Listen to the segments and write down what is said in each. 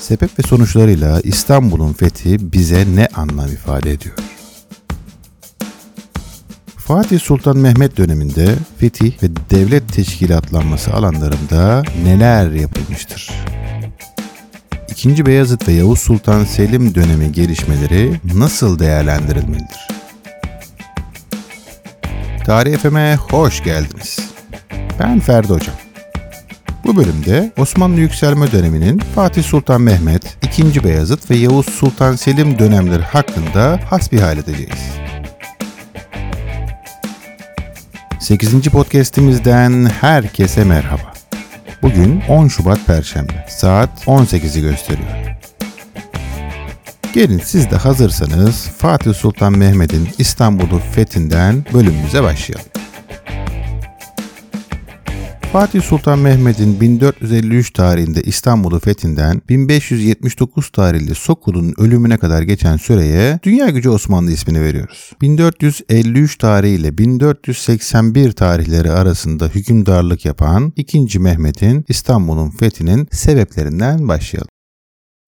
Sebep ve sonuçlarıyla İstanbul'un fethi bize ne anlam ifade ediyor? Fatih Sultan Mehmet döneminde fetih ve devlet teşkilatlanması alanlarında neler yapılmıştır? İkinci Beyazıt ve Yavuz Sultan Selim dönemi gelişmeleri nasıl değerlendirilmelidir? Tarih FM'e hoş geldiniz. Ben Ferdi Hocam. Bu bölümde Osmanlı yükselme döneminin Fatih Sultan Mehmet, II. Beyazıt ve Yavuz Sultan Selim dönemleri hakkında hasbihal edeceğiz. 8. podcast'imizden herkese merhaba. Bugün 10 Şubat Perşembe. Saat 18'i gösteriyor. Gelin siz de hazırsanız Fatih Sultan Mehmet'in İstanbul'u fethinden bölümümüze başlayalım. Fatih Sultan Mehmet'in 1453 tarihinde İstanbul'u fethinden 1579 tarihli Sokul'un ölümüne kadar geçen süreye Dünya Gücü Osmanlı ismini veriyoruz. 1453 tarihi ile 1481 tarihleri arasında hükümdarlık yapan 2. Mehmet'in İstanbul'un fethinin sebeplerinden başlayalım.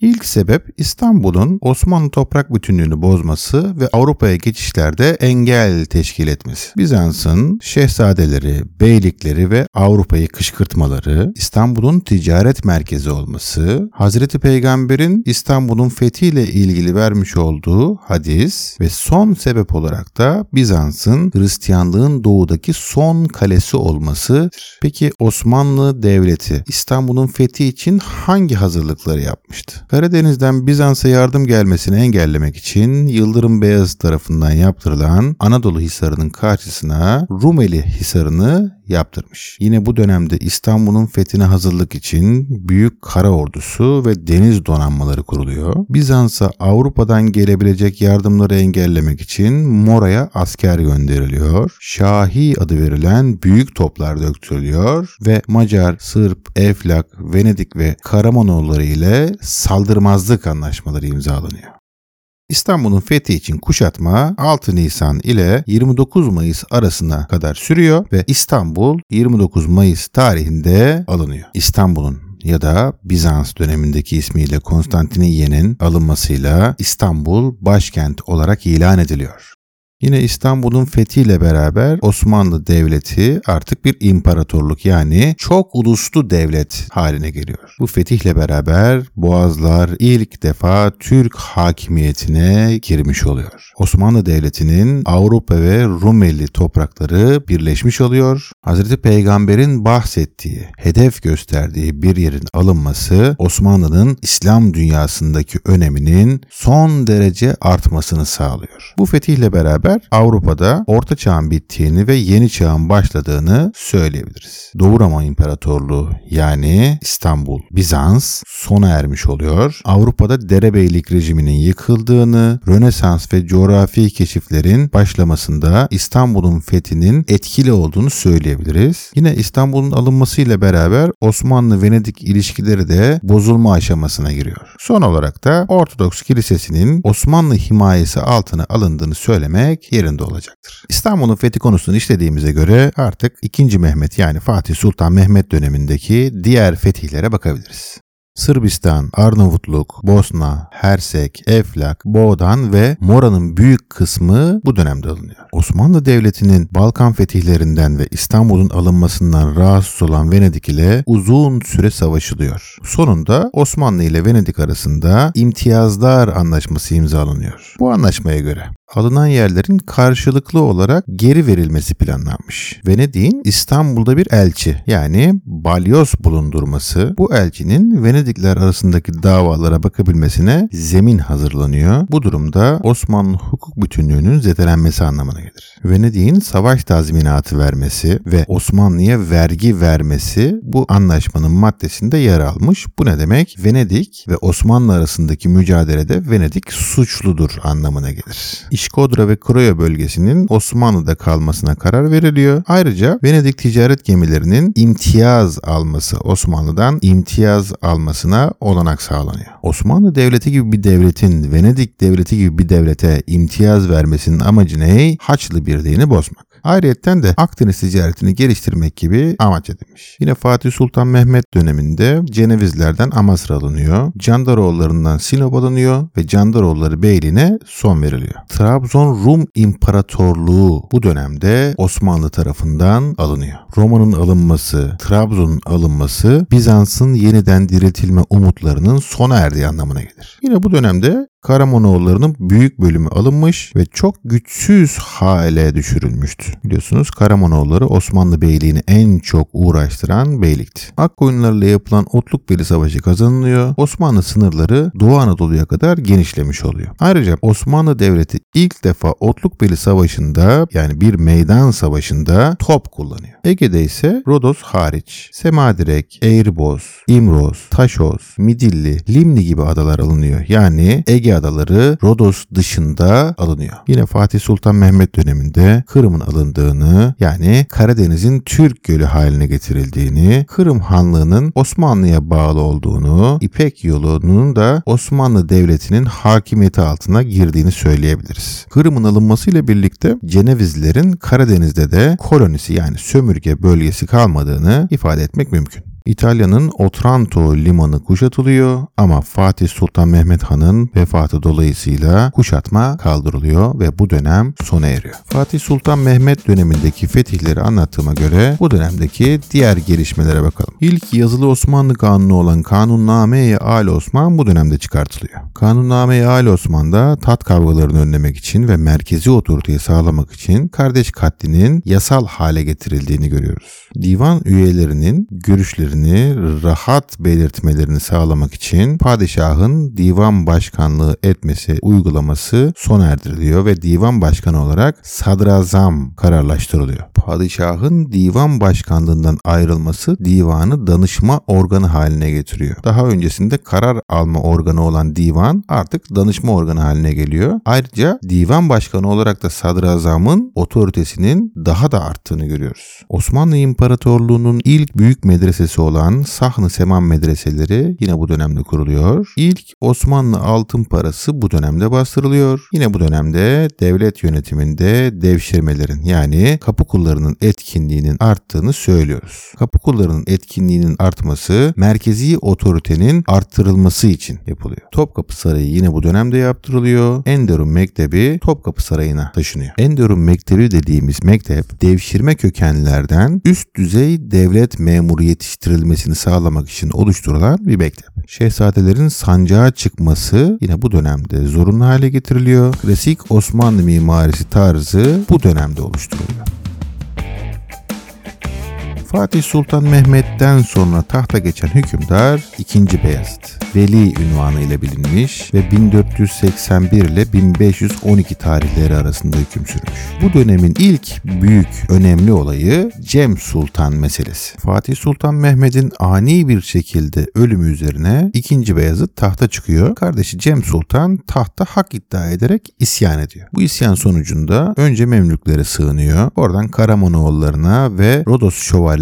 İlk sebep İstanbul'un Osmanlı toprak bütünlüğünü bozması ve Avrupa'ya geçişlerde engel teşkil etmesi. Bizans'ın şehzadeleri, beylikleri ve Avrupa'yı kışkırtmaları, İstanbul'un ticaret merkezi olması, Hazreti Peygamber'in İstanbul'un fethiyle ilgili vermiş olduğu hadis ve son sebep olarak da Bizans'ın Hristiyanlığın doğudaki son kalesi olması. Peki Osmanlı Devleti İstanbul'un fethi için hangi hazırlıkları yapmıştı? Karadeniz'den Bizans'a yardım gelmesini engellemek için Yıldırım Beyazıt tarafından yaptırılan Anadolu Hisarı'nın karşısına Rumeli Hisarı'nı yaptırmış. Yine bu dönemde İstanbul'un fethine hazırlık için büyük kara ordusu ve deniz donanmaları kuruluyor. Bizans'a Avrupa'dan gelebilecek yardımları engellemek için Mora'ya asker gönderiliyor. Şahi adı verilen büyük toplar döktürülüyor ve Macar, Sırp, Eflak, Venedik ve Karamanoğulları ile saldırmazlık anlaşmaları imzalanıyor. İstanbul'un fethi için kuşatma 6 Nisan ile 29 Mayıs arasına kadar sürüyor ve İstanbul 29 Mayıs tarihinde alınıyor. İstanbul'un ya da Bizans dönemindeki ismiyle Konstantiniyye'nin alınmasıyla İstanbul başkent olarak ilan ediliyor. Yine İstanbul'un fethiyle beraber Osmanlı Devleti artık bir imparatorluk yani çok uluslu devlet haline geliyor. Bu fetihle beraber Boğazlar ilk defa Türk hakimiyetine girmiş oluyor. Osmanlı Devleti'nin Avrupa ve Rumeli toprakları birleşmiş oluyor. Hazreti Peygamber'in bahsettiği, hedef gösterdiği bir yerin alınması Osmanlı'nın İslam dünyasındaki öneminin son derece artmasını sağlıyor. Bu fetihle beraber beraber Avrupa'da Orta Çağ'ın bittiğini ve Yeni Çağ'ın başladığını söyleyebiliriz. Doğu Roma İmparatorluğu yani İstanbul, Bizans sona ermiş oluyor. Avrupa'da derebeylik rejiminin yıkıldığını, Rönesans ve coğrafi keşiflerin başlamasında İstanbul'un fethinin etkili olduğunu söyleyebiliriz. Yine İstanbul'un alınmasıyla beraber Osmanlı-Venedik ilişkileri de bozulma aşamasına giriyor. Son olarak da Ortodoks Kilisesi'nin Osmanlı himayesi altına alındığını söylemek etmek yerinde olacaktır. İstanbul'un fethi konusunu işlediğimize göre artık 2. Mehmet yani Fatih Sultan Mehmet dönemindeki diğer fetihlere bakabiliriz. Sırbistan, Arnavutluk, Bosna, Hersek, Eflak, Boğdan ve Mora'nın büyük kısmı bu dönemde alınıyor. Osmanlı Devleti'nin Balkan fetihlerinden ve İstanbul'un alınmasından rahatsız olan Venedik ile uzun süre savaşılıyor. Sonunda Osmanlı ile Venedik arasında imtiyazlar anlaşması imzalanıyor. Bu anlaşmaya göre alınan yerlerin karşılıklı olarak geri verilmesi planlanmış. Venedik'in İstanbul'da bir elçi yani balyoz bulundurması bu elçinin Venedikler arasındaki davalara bakabilmesine zemin hazırlanıyor. Bu durumda Osmanlı hukuk bütünlüğünün zedelenmesi anlamına gelir. Venedik'in savaş tazminatı vermesi ve Osmanlı'ya vergi vermesi bu anlaşmanın maddesinde yer almış. Bu ne demek? Venedik ve Osmanlı arasındaki mücadelede Venedik suçludur anlamına gelir. İşkodra ve Kroya bölgesinin Osmanlı'da kalmasına karar veriliyor. Ayrıca Venedik ticaret gemilerinin imtiyaz alması Osmanlı'dan imtiyaz almasına olanak sağlanıyor. Osmanlı Devleti gibi bir devletin Venedik Devleti gibi bir devlete imtiyaz vermesinin amacı ne? Haçlı Birliği'ni bozmak. Ayrıyeten de Akdeniz ticaretini geliştirmek gibi amaç edilmiş. Yine Fatih Sultan Mehmet döneminde Cenevizlerden Amasra alınıyor. Candaroğullarından Sinop alınıyor ve Candaroğulları Beyliğine son veriliyor. Trabzon Rum İmparatorluğu bu dönemde Osmanlı tarafından alınıyor. Roma'nın alınması, Trabzon'un alınması Bizans'ın yeniden diriltilme umutlarının sona erdiği anlamına gelir. Yine bu dönemde Karamanoğullarının büyük bölümü alınmış ve çok güçsüz hale düşürülmüştü. Biliyorsunuz Karamanoğulları Osmanlı Beyliğini en çok uğraştıran beylikti. Akkoyunlarla yapılan Otlukbeli Savaşı kazanılıyor. Osmanlı sınırları Doğu Anadolu'ya kadar genişlemiş oluyor. Ayrıca Osmanlı Devleti ilk defa Otlukbeli Savaşı'nda yani bir meydan savaşında top kullanıyor. Ege'de ise Rodos hariç Semadirek, Eğriboz, İmroz, Taşoz, Midilli, Limni gibi adalar alınıyor. Yani Ege adaları Rodos dışında alınıyor. Yine Fatih Sultan Mehmet döneminde Kırım'ın alındığını yani Karadeniz'in Türk gölü haline getirildiğini, Kırım Hanlığı'nın Osmanlı'ya bağlı olduğunu, İpek yolunun da Osmanlı Devleti'nin hakimiyeti altına girdiğini söyleyebiliriz. Kırım'ın alınmasıyla birlikte Cenevizlilerin Karadeniz'de de kolonisi yani sömürge bölgesi kalmadığını ifade etmek mümkün. İtalya'nın Otranto limanı kuşatılıyor ama Fatih Sultan Mehmet Han'ın vefatı dolayısıyla kuşatma kaldırılıyor ve bu dönem sona eriyor. Fatih Sultan Mehmet dönemindeki fetihleri anlattığıma göre bu dönemdeki diğer gelişmelere bakalım. İlk yazılı Osmanlı kanunu olan Kanunname-i Ali Osman bu dönemde çıkartılıyor. Kanunname-i Ali Osman'da tat kavgalarını önlemek için ve merkezi otoriteyi sağlamak için kardeş katlinin yasal hale getirildiğini görüyoruz. Divan üyelerinin görüşlerini görüşlerini rahat belirtmelerini sağlamak için padişahın divan başkanlığı etmesi uygulaması sona erdiriliyor ve divan başkanı olarak sadrazam kararlaştırılıyor. Padişahın divan başkanlığından ayrılması divanı danışma organı haline getiriyor. Daha öncesinde karar alma organı olan divan artık danışma organı haline geliyor. Ayrıca divan başkanı olarak da sadrazamın otoritesinin daha da arttığını görüyoruz. Osmanlı İmparatorluğu'nun ilk büyük medresesi olan Sahn-ı Seman medreseleri yine bu dönemde kuruluyor. İlk Osmanlı altın parası bu dönemde bastırılıyor. Yine bu dönemde devlet yönetiminde devşirmelerin yani kapı kullarının etkinliğinin arttığını söylüyoruz. Kapı kullarının etkinliğinin artması merkezi otoritenin arttırılması için yapılıyor. Topkapı Sarayı yine bu dönemde yaptırılıyor. Enderun Mektebi Topkapı Sarayı'na taşınıyor. Enderun Mektebi dediğimiz mektep devşirme kökenlerden üst düzey devlet memuru yetiştirilmesini sağlamak için oluşturulan bir mektep. Şehzadelerin sancağa çıkması yine bu dönemde zorunlu hale getiriliyor. Klasik Osmanlı mimarisi tarzı bu dönemde oluşturuluyor. Fatih Sultan Mehmet'ten sonra tahta geçen hükümdar 2. Beyazıt. Veli ünvanı ile bilinmiş ve 1481 ile 1512 tarihleri arasında hüküm sürmüş. Bu dönemin ilk büyük önemli olayı Cem Sultan meselesi. Fatih Sultan Mehmet'in ani bir şekilde ölümü üzerine 2. Beyazıt tahta çıkıyor. Kardeşi Cem Sultan tahta hak iddia ederek isyan ediyor. Bu isyan sonucunda önce Memlüklere sığınıyor. Oradan Karamanoğullarına ve Rodos şövalyelerine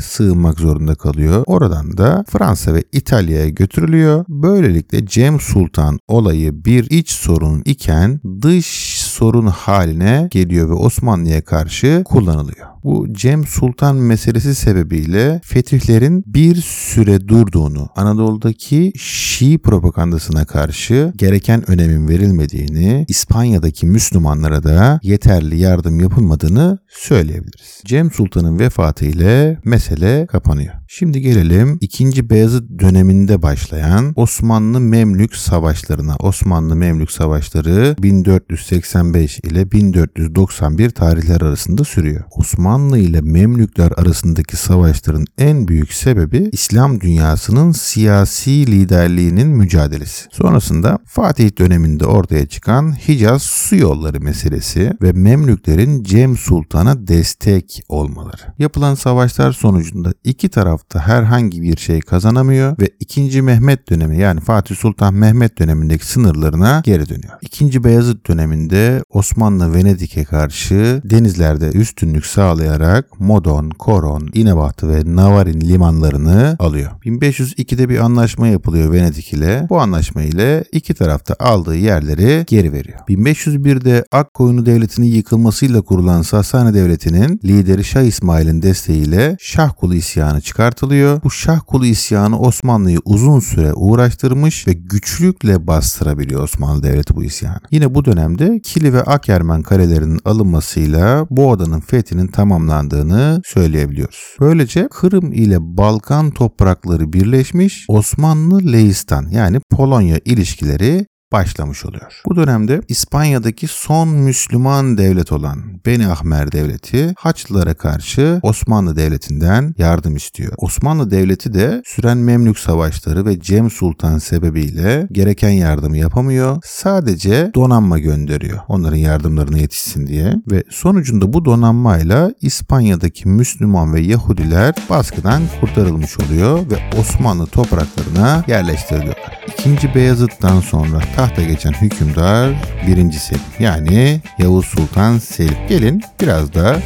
sığınmak zorunda kalıyor. Oradan da Fransa ve İtalya'ya götürülüyor Böylelikle Cem Sultan olayı bir iç sorun iken dış sorun haline geliyor ve Osmanlı'ya karşı kullanılıyor. Bu Cem Sultan meselesi sebebiyle fetihlerin bir süre durduğunu, Anadolu'daki Şii propagandasına karşı gereken önemin verilmediğini, İspanya'daki Müslümanlara da yeterli yardım yapılmadığını söyleyebiliriz. Cem Sultan'ın vefatı ile mesele kapanıyor. Şimdi gelelim 2. Beyazıt döneminde başlayan Osmanlı Memlük savaşlarına. Osmanlı Memlük savaşları 1485 ile 1491 tarihler arasında sürüyor. Osmanlı ile Memlükler arasındaki savaşların en büyük sebebi İslam dünyasının siyasi liderliğinin mücadelesi. Sonrasında Fatih döneminde ortaya çıkan Hicaz su yolları meselesi ve Memlüklerin Cem Sultan'a destek olmaları. Yapılan savaşlar sonucunda iki taraf tarafta herhangi bir şey kazanamıyor ve 2. Mehmet dönemi yani Fatih Sultan Mehmet dönemindeki sınırlarına geri dönüyor. 2. Beyazıt döneminde Osmanlı Venedik'e karşı denizlerde üstünlük sağlayarak Modon, Koron, İnebahtı ve Navarin limanlarını alıyor. 1502'de bir anlaşma yapılıyor Venedik ile. Bu anlaşma ile iki tarafta aldığı yerleri geri veriyor. 1501'de Akkoyunlu Devleti'nin yıkılmasıyla kurulan Sasani Devleti'nin lideri Şah İsmail'in desteğiyle Şahkulu isyanı çıkartılıyor. Bu Şahkulu isyanı Osmanlı'yı uzun süre uğraştırmış ve güçlükle bastırabiliyor Osmanlı Devleti bu isyanı. Yine bu dönemde Kili ve Akermen kalelerinin alınmasıyla bu adanın fethinin tamamlandığını söyleyebiliyoruz. Böylece Kırım ile Balkan toprakları birleşmiş Osmanlı Leistan yani Polonya ilişkileri başlamış oluyor. Bu dönemde İspanya'daki son Müslüman devlet olan Beni Ahmer Devleti Haçlılara karşı Osmanlı Devleti'nden yardım istiyor. Osmanlı Devleti de süren Memlük savaşları ve Cem Sultan sebebiyle gereken yardımı yapamıyor. Sadece donanma gönderiyor onların yardımlarına yetişsin diye ve sonucunda bu donanmayla İspanya'daki Müslüman ve Yahudiler baskıdan kurtarılmış oluyor ve Osmanlı topraklarına yerleştiriliyorlar. İkinci Beyazıt'tan sonra tahta geçen hükümdar birinci Selim yani Yavuz Sultan Selim. Gelin biraz da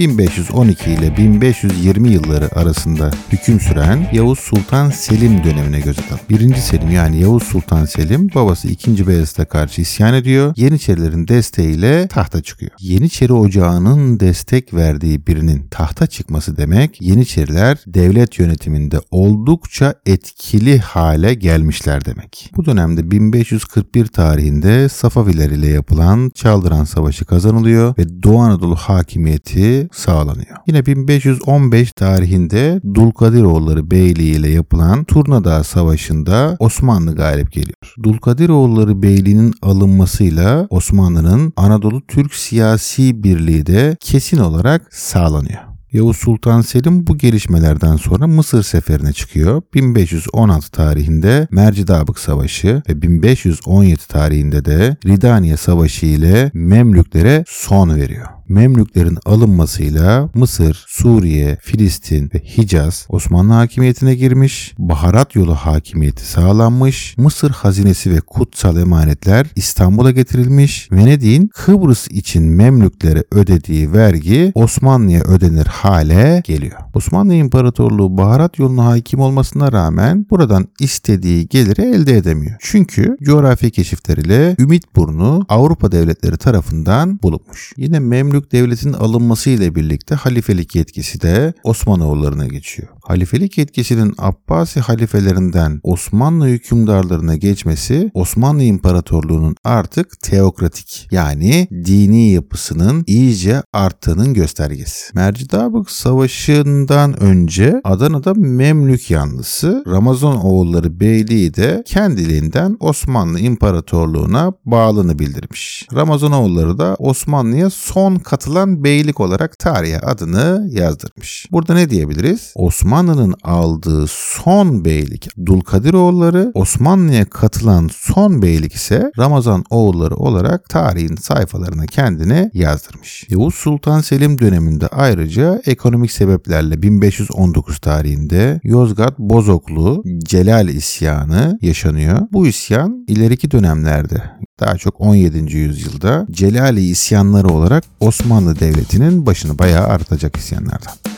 1512 ile 1520 yılları arasında hüküm süren Yavuz Sultan Selim dönemine göz atalım. Birinci Selim yani Yavuz Sultan Selim babası 2. Beyazıt'a karşı isyan ediyor. Yeniçerilerin desteğiyle tahta çıkıyor. Yeniçeri ocağının destek verdiği birinin tahta çıkması demek Yeniçeriler devlet yönetiminde oldukça etkili hale gelmişler demek. Bu dönemde 1541 tarihinde Safaviler ile yapılan Çaldıran Savaşı kazanılıyor ve Doğu Anadolu hakimiyeti sağlanıyor. Yine 1515 tarihinde Dulkadiroğulları Beyliği ile yapılan Turnadağ Savaşı'nda Osmanlı galip geliyor. Dulkadiroğulları Beyliği'nin alınmasıyla Osmanlı'nın Anadolu Türk siyasi birliği de kesin olarak sağlanıyor. Yavuz Sultan Selim bu gelişmelerden sonra Mısır seferine çıkıyor. 1516 tarihinde Mercidabık Savaşı ve 1517 tarihinde de Ridaniye Savaşı ile Memlüklere son veriyor. Memlüklerin alınmasıyla Mısır, Suriye, Filistin ve Hicaz Osmanlı hakimiyetine girmiş, baharat yolu hakimiyeti sağlanmış, Mısır hazinesi ve kutsal emanetler İstanbul'a getirilmiş, Venedik'in Kıbrıs için Memlüklere ödediği vergi Osmanlı'ya ödenir hale geliyor. Osmanlı İmparatorluğu baharat yoluna hakim olmasına rağmen buradan istediği geliri elde edemiyor. Çünkü coğrafi keşifler ile Ümitburnu Avrupa devletleri tarafından bulunmuş. Yine Memlük Türk devletinin alınması ile birlikte halifelik yetkisi de Osmanoğullarına geçiyor. Halifelik yetkisinin Abbasi halifelerinden Osmanlı hükümdarlarına geçmesi Osmanlı İmparatorluğu'nun artık teokratik yani dini yapısının iyice arttığının göstergesi. Mercidabık Savaşı'ndan önce Adana'da Memlük yanlısı Ramazan oğulları Beyliği de kendiliğinden Osmanlı İmparatorluğu'na bağlını bildirmiş. Ramazan oğulları da Osmanlı'ya son katılan beylik olarak tarihe adını yazdırmış. Burada ne diyebiliriz? Osmanlı'nın aldığı son beylik Dulkadiroğulları, Osmanlı'ya katılan son beylik ise Ramazan oğulları olarak tarihin sayfalarına kendini yazdırmış. Yavuz Sultan Selim döneminde ayrıca ekonomik sebeplerle 1519 tarihinde Yozgat Bozoklu Celal isyanı yaşanıyor. Bu isyan ileriki dönemlerde daha çok 17. yüzyılda Celali isyanları olarak Osmanlı Devleti'nin başını bayağı artacak isyanlardan.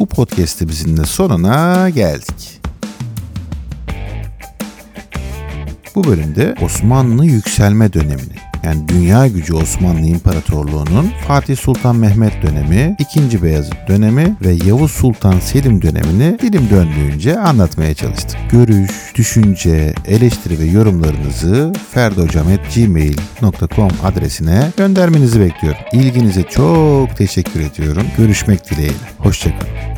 Bu podcast'imizin de sonuna geldik. Bu bölümde Osmanlı yükselme dönemini yani dünya gücü Osmanlı İmparatorluğu'nun Fatih Sultan Mehmet dönemi, 2. Beyazıt dönemi ve Yavuz Sultan Selim dönemini dilim döndüğünce anlatmaya çalıştım. Görüş, düşünce, eleştiri ve yorumlarınızı ferdhocam.gmail.com adresine göndermenizi bekliyorum. İlginize çok teşekkür ediyorum. Görüşmek dileğiyle. Hoşçakalın.